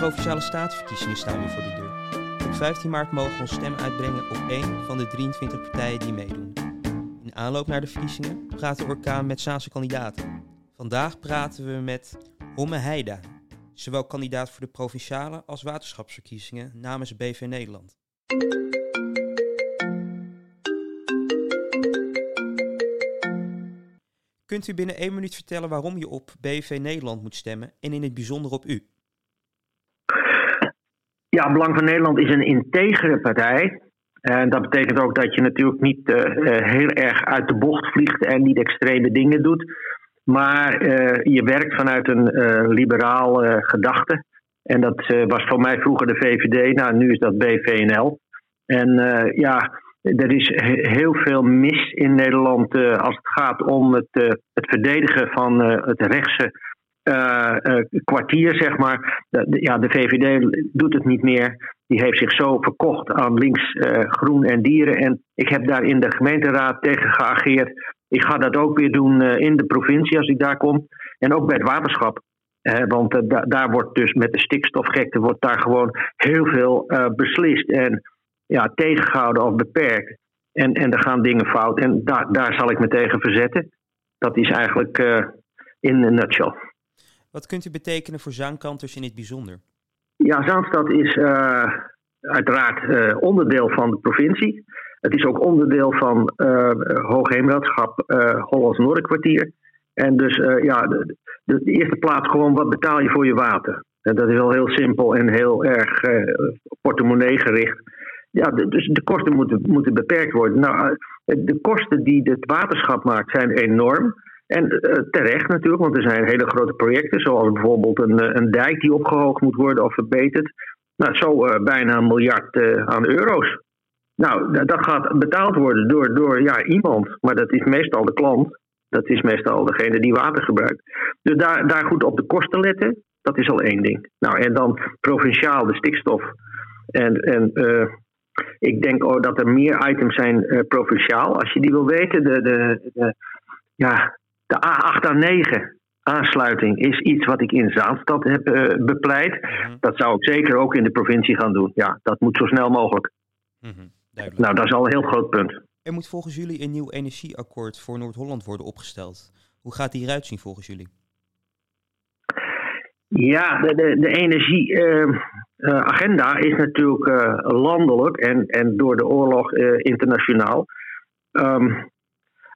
provinciale statenverkiezingen staan weer voor de deur. Op 15 maart mogen we ons stem uitbrengen op één van de 23 partijen die meedoen. In aanloop naar de verkiezingen praat de orkaan met Saanse kandidaten. Vandaag praten we met Homme Heida, zowel kandidaat voor de provinciale als waterschapsverkiezingen namens BV Nederland. Kunt u binnen één minuut vertellen waarom je op BV Nederland moet stemmen en in het bijzonder op u? Ja, Belang van Nederland is een integere partij. En dat betekent ook dat je natuurlijk niet uh, heel erg uit de bocht vliegt en niet extreme dingen doet. Maar uh, je werkt vanuit een liberaal gedachte. En dat was voor mij vroeger de VVD, nou nu is dat BVNL. En ja, er is heel veel mis in Nederland als het gaat om het, het verdedigen van het rechtse uh, kwartier, zeg maar. De, ja, de VVD doet het niet meer. Die heeft zich zo verkocht aan links, uh, groen en dieren. En ik heb daar in de gemeenteraad tegen geageerd. Ik ga dat ook weer doen in de provincie als ik daar kom. En ook bij het waterschap. want da daar wordt dus met de stikstofgekte wordt daar gewoon heel veel beslist. En ja, tegengehouden of beperkt. En, en er gaan dingen fout. En daar, daar zal ik me tegen verzetten. Dat is eigenlijk in een nutshell. Wat kunt u betekenen voor Zaankanters in het bijzonder? Ja, Zaanstad is uh, uiteraard uh, onderdeel van de provincie. Het is ook onderdeel van uh, Hoogheemraadschap Hollands Noorderkwartier. En dus ja, de, de, eerste plaats gewoon wat betaal je voor je water. En dat is wel heel simpel en heel erg portemonnee gericht. Ja, dus de kosten moeten, moeten beperkt worden. Nou, de kosten die het waterschap maakt zijn enorm. En uh, terecht natuurlijk, want er zijn hele grote projecten, zoals bijvoorbeeld een, eh, een dijk die opgehoogd moet worden of verbeterd. Nou, zo uh, bijna een miljard aan euro's. Nou, dat gaat betaald worden door, door ja, iemand, maar dat is meestal de klant. Dat is meestal degene die water gebruikt. Dus daar, daar goed op de kosten letten, dat is al één ding. Nou, en dan provinciaal de stikstof. En, en ik denk ook dat er meer items zijn provinciaal. Als je die wil weten, de, de, de ja, de A8 A9 aansluiting is iets wat ik in Zaanstad heb uh, bepleit. Mhm. Dat zou ik zeker ook in de provincie gaan doen. Ja, dat moet zo snel mogelijk. Mm -hmm, nou, dat is al een heel groot punt. Er moet volgens jullie een nieuw energieakkoord voor Noord-Holland worden opgesteld. Hoe gaat die eruit zien volgens jullie? Ja, de, de, de energieagenda uh, uh, is natuurlijk uh, landelijk en, en door de oorlog internationaal. Um,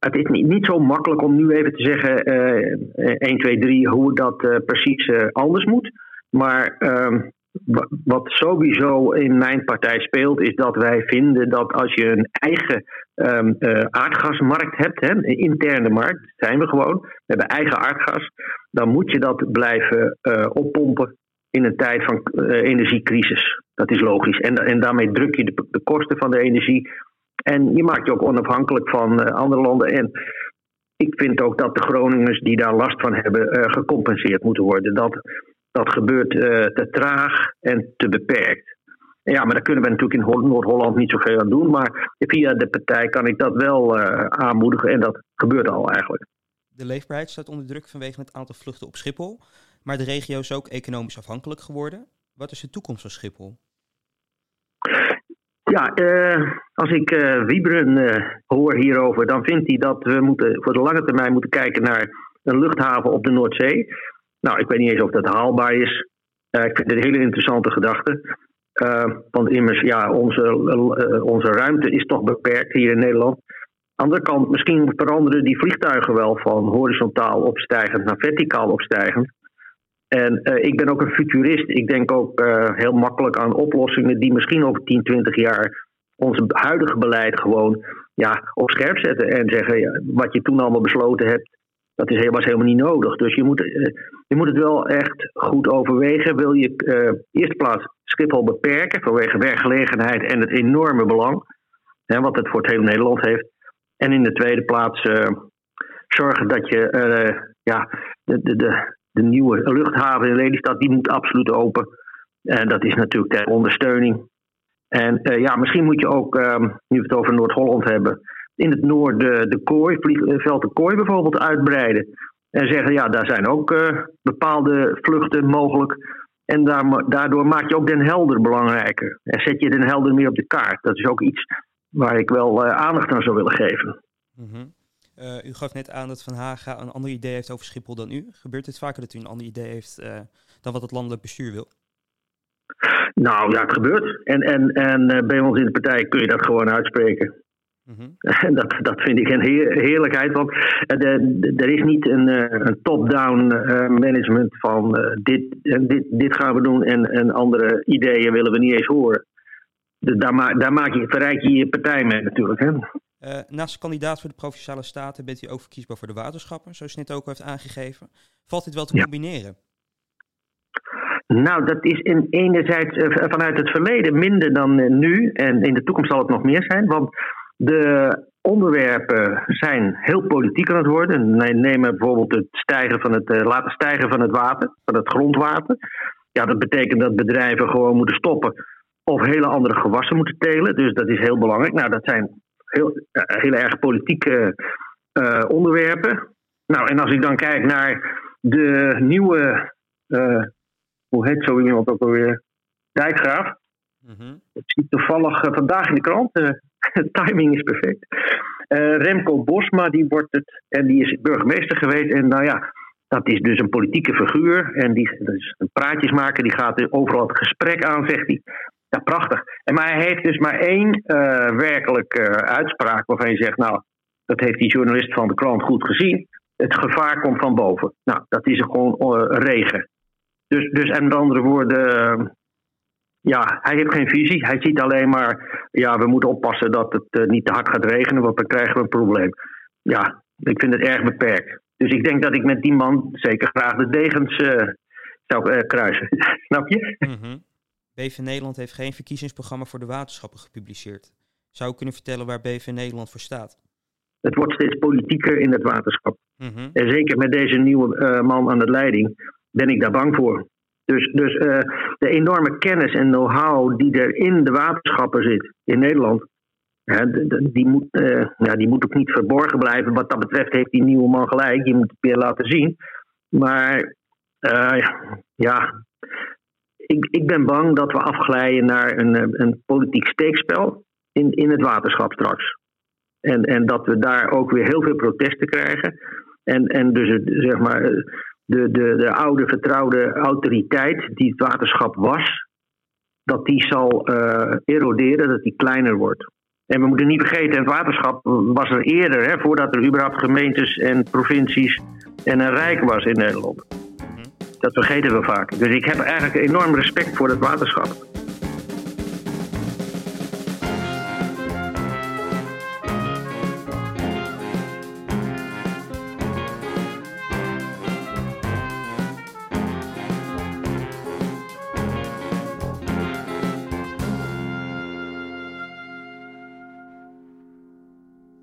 het is niet, zo makkelijk om nu even te zeggen uh, 1, 2, 3 hoe dat uh, precies uh, anders moet. Maar uh, wat sowieso in mijn partij speelt, is dat wij vinden dat als je een eigen um, aardgasmarkt hebt, hè, een interne markt, zijn we gewoon, we hebben eigen aardgas, dan moet je dat blijven oppompen in een tijd van energiecrisis. Dat is logisch. En, en daarmee druk je de, de kosten van de energie en je maakt je ook onafhankelijk van uh, andere landen. En ik vind ook dat de Groningers die daar last van hebben uh, gecompenseerd moeten worden. Dat, dat gebeurt uh, te traag en te beperkt. ja, maar daar kunnen we natuurlijk in Noord-Holland niet zoveel aan doen. Maar via de partij kan ik dat wel aanmoedigen. En dat gebeurt al eigenlijk. De leefbaarheid staat onder druk vanwege het aantal vluchten op Schiphol. Maar de regio is ook economisch afhankelijk geworden. Wat is de toekomst van Schiphol? Ja, uh, als ik uh, Wiebren uh, hoor hierover, dan vindt hij dat we moeten, voor de lange termijn moeten kijken naar een luchthaven op de Noordzee. Nou, ik weet niet eens of dat haalbaar is. ik vind het een hele interessante gedachte. want immers, ja, onze, onze ruimte is toch beperkt hier in Nederland. Aan de andere kant, misschien veranderen die vliegtuigen wel van horizontaal opstijgend naar verticaal opstijgend. En uh, ik ben ook een futurist. Ik denk ook uh, heel makkelijk aan oplossingen die misschien over 10, 20 jaar ons huidige beleid gewoon ja, op scherp zetten. En zeggen ja, wat je toen allemaal besloten hebt, dat is, was helemaal niet nodig. Dus je moet, uh, je moet het wel echt goed overwegen. Wil je in eerste plaats Schiphol beperken vanwege werkgelegenheid en het enorme belang hè, wat het voor het hele Nederland heeft. En in de tweede plaats zorgen dat je ja, de, de, de, de nieuwe luchthaven in Lelystad, die moet absoluut open. En dat is natuurlijk ter ondersteuning. En uh, ja, misschien moet je ook, um, nu we het over Noord-Holland hebben, in het noorden de kooi, vliegveld de kooi bijvoorbeeld uitbreiden. En zeggen, ja, daar zijn ook uh, bepaalde vluchten mogelijk. En daardoor maak je ook Den Helder belangrijker. En zet je Den Helder meer op de kaart. Dat is ook iets waar ik wel aandacht aan zou willen geven. Mhm. u gaf net aan dat Van Haga een ander idee heeft over Schiphol dan u. Gebeurt het vaker dat u een ander idee heeft dan wat het landelijk bestuur wil? Nou ja, het gebeurt. En, en, en bij ons in de partij kun je dat gewoon uitspreken. Mm dat, dat vind ik een heerlijkheid, want er is niet een, eh, een top-down eh, management van dit, dit, dit gaan we doen en, en andere ideeën willen we niet eens horen. daar, ma daar maak je, verrijk je je partij mee natuurlijk. Hè? Uh, naast kandidaat voor de Provinciale Staten bent u ook verkiesbaar voor de waterschappen, zoals u net ook heeft aangegeven. Valt dit wel te combineren? Nou, dat is in enerzijds vanuit het verleden minder dan nu. En in de toekomst zal het nog meer zijn. Want de onderwerpen zijn heel politiek aan het worden. Neem bijvoorbeeld het stijgen van het, uh, laten stijgen van het water, van het grondwater. Ja, dat betekent dat bedrijven gewoon moeten stoppen of hele andere gewassen moeten telen. Dus dat is heel belangrijk. Nou, dat zijn heel, heel erg politieke onderwerpen. Nou, en als ik dan kijk naar de nieuwe, hoe heet zo iemand ook alweer? Dijkgraaf. Mm -hmm. Ik zie toevallig vandaag in de krant timing is perfect. Uh, Remco Bosma, die wordt het, en die is burgemeester geweest. En nou ja, dat is dus een politieke figuur. En die is een praatjesmaker, die gaat overal het gesprek aan, zegt hij. Ja, prachtig. En, maar hij heeft dus maar één werkelijke uitspraak waarvan je zegt, nou, dat heeft die journalist van de krant goed gezien. Het gevaar komt van boven. Nou, dat is gewoon regen. Dus, dus en met andere woorden, ja, hij heeft geen visie. Hij ziet alleen maar, ja, we moeten oppassen dat het uh, niet te hard gaat regenen, want dan krijgen we een probleem. Ja, ik vind het erg beperkt. Dus ik denk dat ik met die man zeker graag de degens uh, zou uh, kruisen. Snap je? Mm -hmm. BV Nederland heeft geen verkiezingsprogramma voor de waterschappen gepubliceerd. Zou ik kunnen vertellen waar BV Nederland voor staat? Het wordt steeds politieker in het waterschap. Mm -hmm. En zeker met deze nieuwe man aan de leiding ben ik daar bang voor. Dus, dus uh, de enorme kennis en know-how die er in de waterschappen zit in Nederland, die, moet, uh, ja, die moet ook niet verborgen blijven. Wat dat betreft heeft die nieuwe man gelijk, je moet het weer laten zien. Maar uh, ja, ik, ik ben bang dat we afglijden naar een, een politiek steekspel in, in het waterschap straks. En, en dat we daar ook weer heel veel protesten krijgen. En, en dus het, zeg maar de, de, de oude vertrouwde autoriteit die het waterschap was, dat die zal uh, eroderen, dat die kleiner wordt. En we moeten niet vergeten, het waterschap was er eerder, hè, voordat er überhaupt gemeentes en provincies en een rijk was in Nederland. Mhm. Dat vergeten we vaak. Dus ik heb eigenlijk enorm respect voor het waterschap.